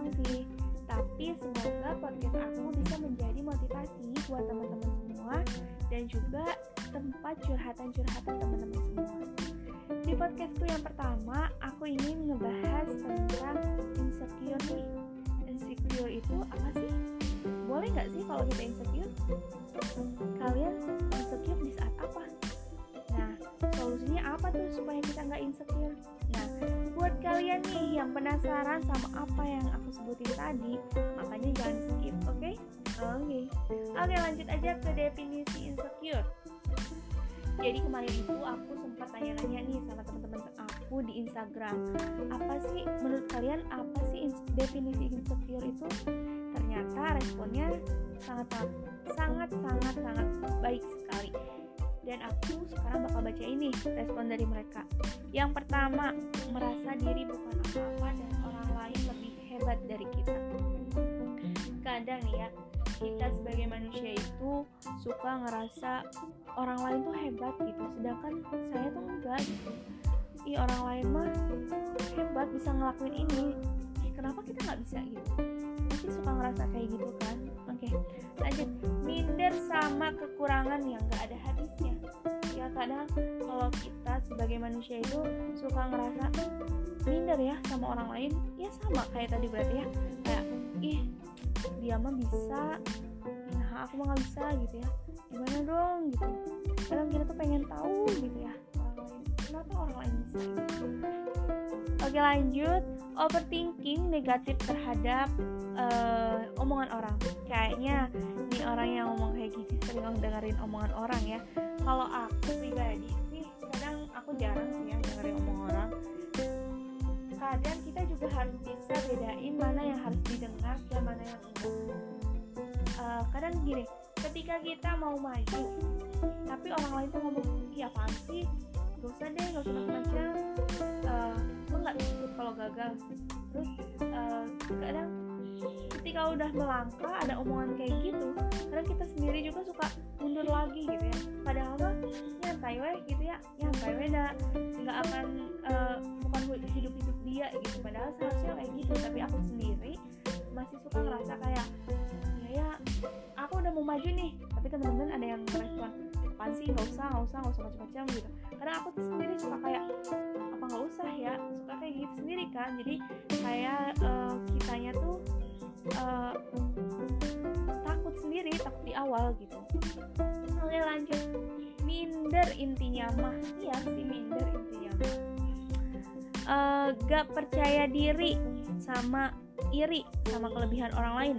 iseng sih. Tapi semoga podcast aku bisa menjadi motivasi buat teman-teman semua dan juga tempat curhatan-curhatan teman-teman semua. Di podcastku yang pertama, aku ingin ngebahas tentang insecure nih insecure itu apa sih? Boleh nggak sih kalau kita insecure? Kalian insecure di saat apa? Nah, solusinya apa tuh supaya kita nggak insecure? Nah, buat kalian yang penasaran sama apa yang aku sebutin tadi, makanya jangan skip, oke? Okay? Oke, okay. oke lanjut aja ke definisi insecure. Jadi kemarin itu aku sempat tanya-tanya nih sama teman-teman aku di Instagram, apa sih menurut kalian apa sih definisi insecure itu? Ternyata responnya sangat sangat sangat sangat baik sekali. Dan aku sekarang bakal baca ini respon dari mereka. Yang pertama, merasa diri bukan apa-apa dan orang lain lebih hebat dari kita. Kadang nih ya, kita sebagai manusia itu suka ngerasa orang lain tuh hebat gitu sedangkan saya tuh enggak gitu ih orang lain mah hebat bisa ngelakuin ini kenapa kita nggak bisa gitu pasti suka ngerasa kayak gitu kan oke lanjut. Minder sama kekurangan yang nggak ada habisnya. Ya kadang kalau kita sebagai manusia itu suka ngerasa minder ya sama orang lain ya sama kayak tadi berarti ya. Kayak ih dia mah bisa. Nah aku mah nggak bisa gitu ya. Gimana dong? gitu. Kadang kita tuh pengen tahu gitu ya kenapa orang lain bisa gitu. oke lanjut. Overthinking negatif terhadap uh, omongan orang. Kayaknya nih orang yang ngomong kayak gitu sering dengerin omongan orang ya. Kalau aku pribadi sih kadang aku jarang sih ya dengerin omongan orang. Kadang kita juga harus bisa bedain mana yang harus didengar dan mana yang enggak. Uh, kadang gini ketika kita mau maju tapi orang lain tuh ngomong iya apaan sih gak usah deh gak usah macam-macam uh, lo nggak takut kalau gagal. Terus uh, kadang ketika udah melangkah ada omongan kayak gitu kadang kita sendiri juga suka mundur lagi gitu ya. Padahal mah nyantai weh gitu ya. Nyantai weh dah nggak akan uh, bukan hidup hidup dia gitu. Padahal seharusnya kayak gitu tapi aku sendiri masih suka ngerasa kayak ya ya aku udah mau maju nih. Tapi teman-teman ada yang merespon apaan sih? Nggak usah nggak usah nggak usah macam-macam gitu. Karena aku tuh sendiri suka kayak apa nggak usah ya? Suka kayak gitu sendiri kan. Jadi kayak uh, kitanya tuh uh, takut sendiri takut di awal gitu. Oke lanjut. Minder intinya mah. Iya sih minder intinya mah. Uh, gak percaya diri sama iri sama kelebihan orang lain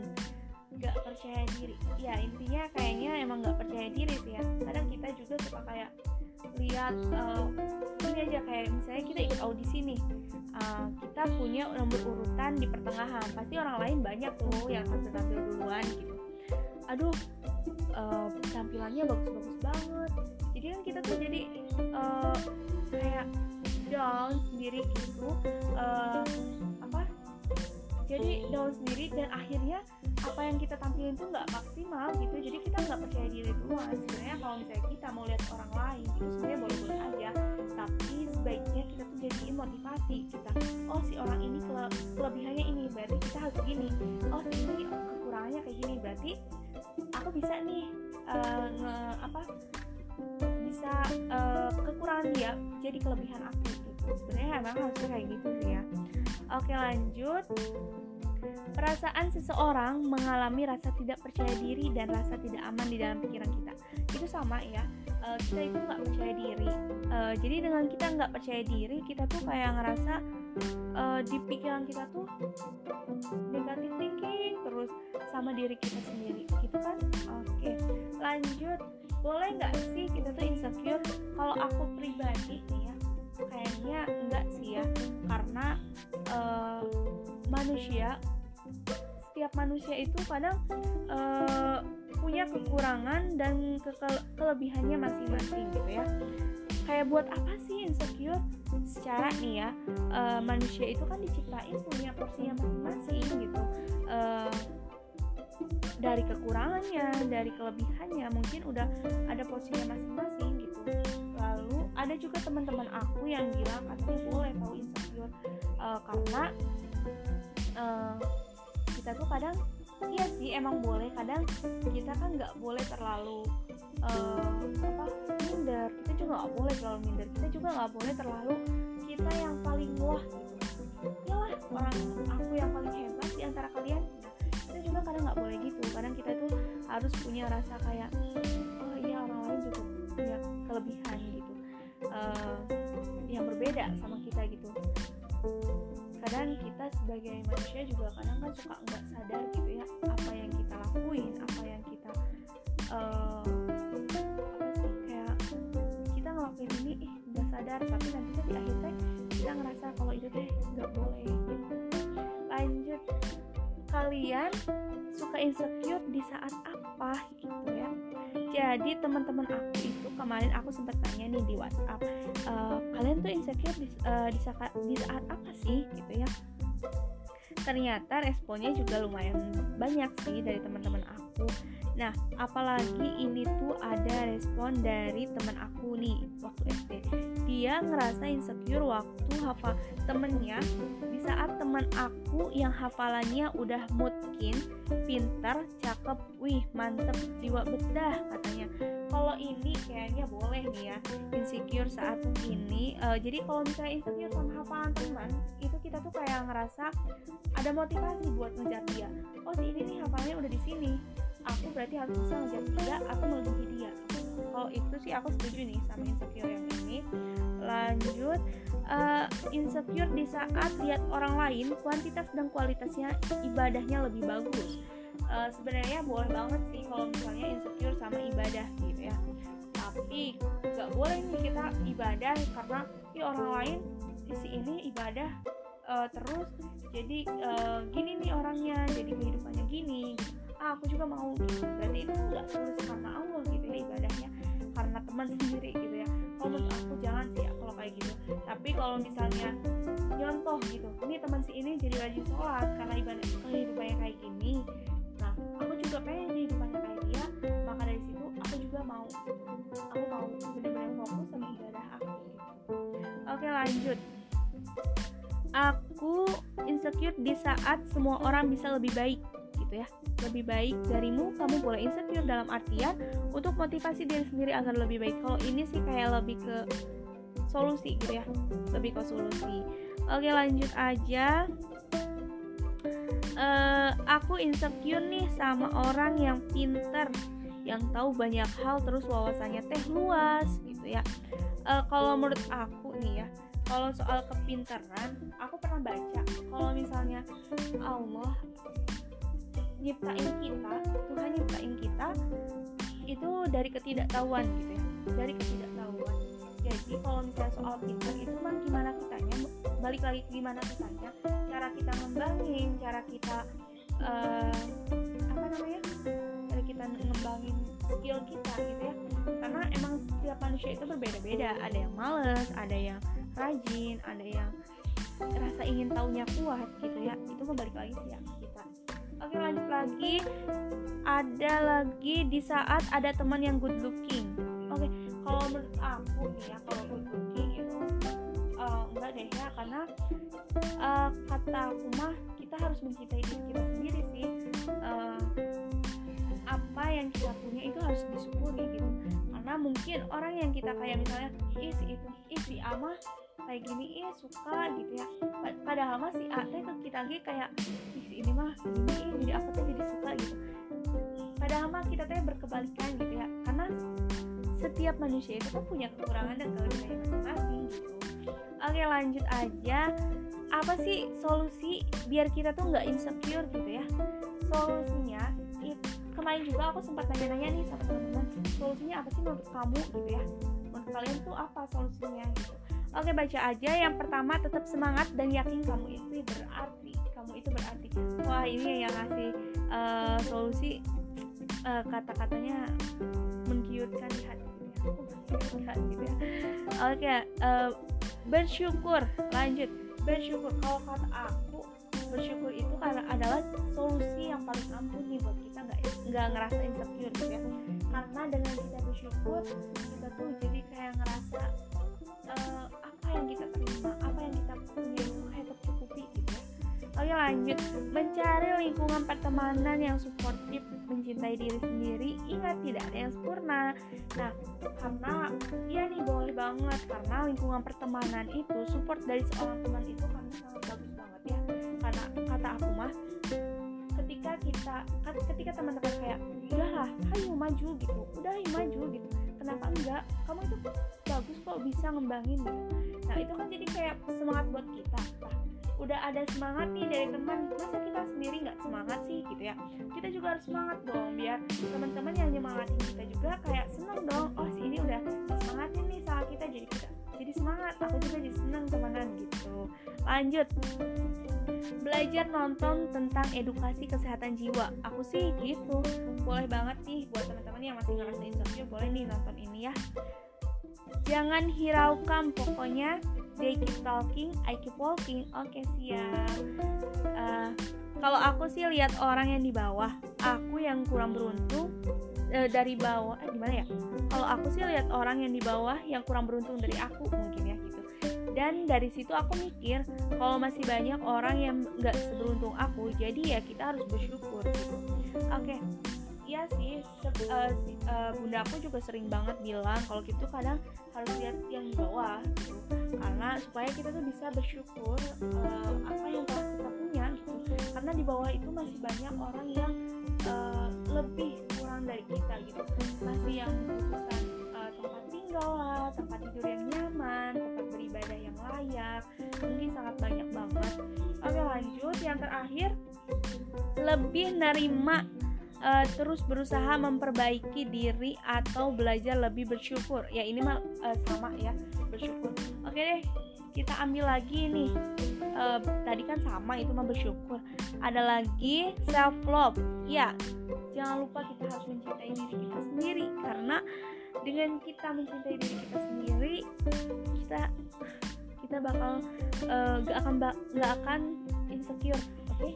gak percaya diri. Ya intinya kayaknya emang gak percaya diri sih ya. Kadang kita juga suka kayak lihat uh, ini aja kayak misalnya kita ikut audisi nih uh, kita punya nomor urutan di pertengahan. Pasti orang lain banyak tuh yang tampil tampil duluan gitu. Aduh uh, tampilannya bagus-bagus banget. Jadi kan kita tuh jadi uh, kayak down sendiri gitu uh, apa? Jadi down sendiri dan akhirnya apa yang kita tampilin tuh nggak maksimal gitu. Jadi kita nggak percaya diri duluan. Sebenarnya kalau misalnya kita mau lihat orang lain itu sebenarnya boleh-boleh aja. Tapi sebaiknya kita tuh jadiin motivasi kita. Oh si orang ini kele kelebihannya ini berarti kita harus gini. Oh ini kekurangannya kayak gini berarti aku bisa nih uh, nge apa bisa uh, kekurangan dia jadi kelebihan aku gitu. Sebenarnya emang harusnya kayak gitu sih ya. Oke lanjut Perasaan seseorang mengalami rasa tidak percaya diri dan rasa tidak aman di dalam pikiran kita. Itu sama ya uh, kita itu nggak percaya diri. Uh, jadi dengan kita nggak percaya diri kita tuh kayak ngerasa uh, di pikiran kita tuh negatif thinking terus sama diri kita sendiri. Gitu kan? Oke lanjut. Boleh nggak sih kita tuh insecure? Kalau aku pribadi nih ya kayaknya enggak sih ya. Karena uh, manusia setiap manusia itu kadang uh, punya kekurangan dan ke kelebihannya masing-masing gitu ya. Kayak buat apa sih insecure? Secara nih ya uh, manusia itu kan diciptain punya porsinya masing-masing gitu. Uh, dari kekurangannya dari kelebihannya mungkin udah ada posisinya masing-masing gitu. Lalu ada juga teman-teman aku yang bilang katanya boleh tahu insecure uh, karena uh, kita tuh kadang iya sih emang boleh. Kadang kita kan nggak boleh terlalu uh, apa minder. Kita juga nggak boleh terlalu minder. Kita juga nggak boleh terlalu kita yang paling wah. Gitu lah orang aku yang paling hebat di antara kalian kita juga kadang nggak boleh gitu. Kadang kita tuh harus punya rasa kayak oh iya orang lain juga punya kelebihan gitu. Uh, yang berbeda sama kita gitu kadang kita sebagai manusia juga kadang kan suka nggak sadar gitu ya apa yang kita lakuin apa yang kita uh, kayak kita ngelakuin ini ih nggak sadar tapi nanti di akhir teh kita ngerasa kalau itu teh nggak boleh gitu. Lanjut. Kalian suka insecure di saat apa gitu ya? Jadi teman-teman aku itu kemarin aku sempat tanya nih di WhatsApp uh, kalian tuh insecure di, uh, di, saat, di saat apa sih? Gitu ya. Ternyata responnya juga lumayan banyak sih dari teman-teman aku Nah, apalagi ini tuh ada respon dari teman aku nih waktu SD. Dia ngerasa insecure waktu hafal temennya di saat teman aku yang hafalannya udah mungkin pintar, cakep, wih mantep, jiwa bedah katanya. Kalau ini kayaknya boleh nih ya insecure saat ini. Uh, jadi kalau misalnya insecure sama hafalan teman, itu kita tuh kayak ngerasa ada motivasi buat ngejar dia. Oh si ini nih hafalnya udah di sini aku berarti harus bisa ngejar dia aku melebihi dia. Kalau itu sih aku setuju nih sama insecure yang ini. Lanjut uh, insecure di saat lihat orang lain kuantitas dan kualitasnya ibadahnya lebih bagus. Uh, sebenarnya boleh banget sih kalau misalnya insecure sama ibadah gitu ya. Tapi nggak boleh nih kita ibadah karena ya orang lain sisi ini ibadah uh, terus. Jadi uh, gini nih orangnya jadi kehidupannya gini. gitu aku juga mau gitu. Berarti itu nggak tulus karena Allah gitu ya ibadahnya. Karena teman sendiri gitu ya. Kalau menurut aku jangan sih ya kalau kayak gitu. Tapi kalau misalnya contoh gitu ini teman si ini jadi rajin sholat karena ibadah kehidupannya kayak gini. Nah aku juga pengen kehidupannya kayak dia maka dari situ aku juga mau aku mau benar-benar fokus sama ibadah aku gitu. oke lanjut. Aku insecure di saat semua orang bisa lebih baik gitu ya. Lebih baik darimu kamu boleh insecure dalam artian untuk motivasi diri sendiri agar lebih baik. Kalau ini sih kayak lebih ke solusi gitu ya. Lebih ke solusi. Oke lanjut aja. Uh, aku insecure nih sama orang yang pinter yang tahu banyak hal terus wawasannya teh luas gitu ya. Uh, kalau menurut aku nih ya kalau soal kepintaran aku pernah baca kalau misalnya Allah nyiptain kita Tuhan nyiptain kita itu dari ketidaktahuan gitu ya. Dari ketidaktahuan. Jadi kalau misalnya soal pintar itu kan gimana kitanya balik lagi gimana kitanya cara kita ngembangin cara kita uh, apa namanya cara kita ngembangin skill kita gitu ya. Karena emang setiap manusia itu berbeda-beda. Ada yang males ada yang rajin ada yang rasa ingin tahunya kuat gitu ya. Itu kembali lagi sih ya kita Oke lanjut lagi. Ada lagi di saat ada teman yang good looking. Oke kalau menurut aku nih ya Kalau good looking itu uh, Enggak deh ya Karena uh, kata aku mah Kita harus mencintai diri kita sendiri sih. Uh, Apa yang kita punya itu harus disyukuri gitu. Karena mungkin orang yang kita kayak misalnya Ih si itu Ih si Ama kayak gini iya suka gitu ya. Padahal mah si A ke kita lagi kayak Ih, ini mah ini jadi aku tuh jadi suka gitu. Padahal mah kita teh berkebalikan gitu ya karena setiap manusia itu kan punya kekurangan dan kelebihan masing-masing gitu. Oke lanjut aja. Apa sih solusi biar kita tuh nggak insecure gitu ya? Solusinya kemarin juga aku sempat nanya-nanya nih sama teman-teman solusinya apa sih menurut kamu gitu ya? Menurut kalian tuh apa solusinya gitu Oke baca aja. Yang pertama tetap semangat dan yakin kamu itu berarti. Kamu itu berarti. Wah ini yang ngasih uh, solusi uh, kata-katanya menggiurkan di hati. Gitu ya. Oke uh, bersyukur. Lanjut. Bersyukur. Kalau kata aku bersyukur itu karena adalah solusi yang paling ampuh nih buat kita. Nggak nggak ngerasa insecure gitu ya. Karena dengan kita bersyukur kita tuh jadi kayak ngerasa lanjut. Mencari lingkungan pertemanan yang suportif mencintai diri sendiri ingat tidak ada yang sempurna. Nah karena ya nih boleh banget. Karena lingkungan pertemanan itu support dari seorang teman itu karena sangat bagus banget ya. Karena kata aku mah ketika kita kan ketika teman-teman kayak udahlah ayo maju gitu. Udah ayo maju gitu kenapa enggak? Kamu itu bagus kok bisa ngembangin gitu. Nah itu kan jadi kayak semangat buat kita. Nah, udah ada semangat nih dari teman masa kita sendiri nggak semangat sih gitu ya? Kita juga harus semangat dong biar teman-teman yang nyemangatin kita juga kayak seneng dong. Oh si ini udah semangatin nih sama kita jadi kita jadi semangat. Aku juga jadi seneng temenan gitu. Lanjut. Belajar nonton tentang edukasi kesehatan jiwa. Aku sih gitu. Boleh banget nih buat teman-teman yang masih ngerasa insecure boleh nih nonton ini ya. Jangan hiraukan pokoknya they keep talking I keep walking. Oke okay, siap. Uh, kalau aku sih lihat orang yang di bawah aku yang kurang beruntung uh, dari bawah eh gimana ya? Kalau aku sih lihat orang yang di bawah yang kurang beruntung dari aku mungkin ya gitu. Dan dari situ aku mikir kalau masih banyak orang yang nggak seberuntung aku jadi ya kita harus bersyukur gitu. Oke okay. Iya sih, uh, si, uh, bunda aku juga sering banget bilang kalau gitu kadang harus lihat yang di bawah gitu. karena supaya kita tuh bisa bersyukur uh, apa yang telah kita punya gitu. Karena di bawah itu masih banyak orang yang uh, lebih kurang dari kita gitu. Masih yang membutuhkan uh, tempat tinggal lah tempat tidur yang nyaman tempat beribadah yang layak. Mungkin sangat banyak banget. Oke lanjut. Yang terakhir lebih nerima uh, terus berusaha memperbaiki diri atau belajar lebih bersyukur. Ya ini mah uh, sama ya bersyukur. Oke deh kita ambil lagi nih. Uh, tadi kan sama itu mah bersyukur. Ada lagi self love ya jangan lupa kita harus mencintai diri kita sendiri. Karena dengan kita mencintai diri kita sendiri kita kita bakal uh, gak akan gak akan insecure oke okay?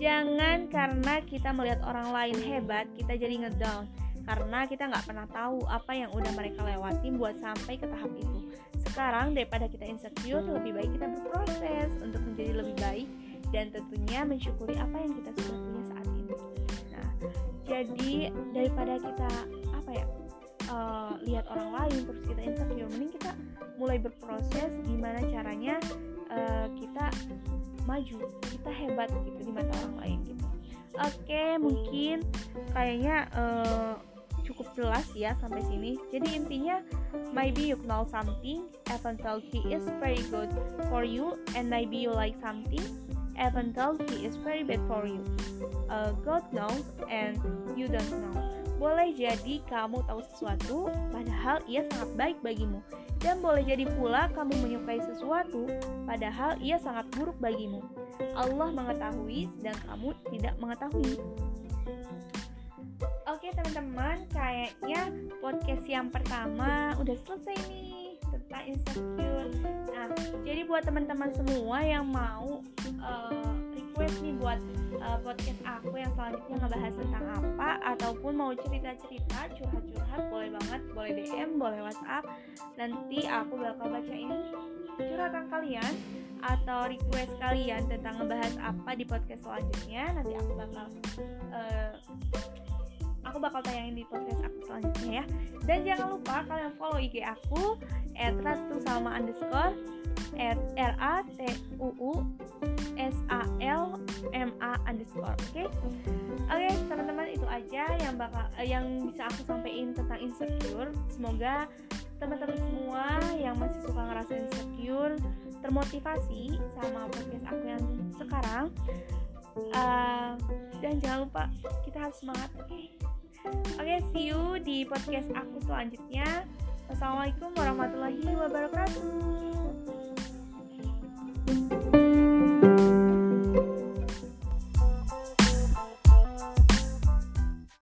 Jangan karena kita melihat orang lain hebat, kita jadi ngedown. Karena kita nggak pernah tahu apa yang udah mereka lewatin buat sampai ke tahap itu. Sekarang daripada kita insecure, lebih baik kita berproses untuk menjadi lebih baik dan tentunya mensyukuri apa yang kita sudah punya saat ini. Nah, jadi daripada kita apa ya uh, lihat orang lain terus kita insecure, mending kita mulai berproses gimana caranya uh, kita maju kita hebat gitu di mata orang lain gitu. Oke mungkin kayaknya uh, cukup jelas ya sampai sini. Jadi intinya maybe you know something even though he is very good for you and maybe you like something even though he is very bad for you. Uh, God knows and you don't know. Boleh jadi kamu tahu sesuatu padahal ia sangat baik bagimu dan boleh jadi pula kamu menyukai sesuatu, padahal ia sangat buruk bagimu. Allah mengetahui dan kamu tidak mengetahui. Oke teman-teman, kayaknya podcast yang pertama udah selesai nih tentang insecure. Nah, jadi buat teman-teman semua yang mau uh, request nih buat uh, podcast aku yang selanjutnya ngebahas tentang apa ataupun mau cerita-cerita curhat-curhat boleh banget boleh DM boleh WhatsApp. Nanti aku bakal baca ini curhatan kalian atau request kalian tentang ngebahas apa di podcast selanjutnya. Nanti aku bakal uh, aku bakal tayangin di podcast aku selanjutnya ya. Dan jangan lupa kalian follow IG aku @ratu_salma underscore R A T U U S A L M A underscore oke okay? oke okay, teman-teman itu aja yang bakal uh, yang bisa aku sampaikan tentang insecure semoga teman-teman semua yang masih suka ngerasa insecure termotivasi sama podcast aku yang sekarang uh, dan jangan lupa kita harus semangat oke okay? oke okay, see you di podcast aku selanjutnya Wassalamualaikum warahmatullahi wabarakatuh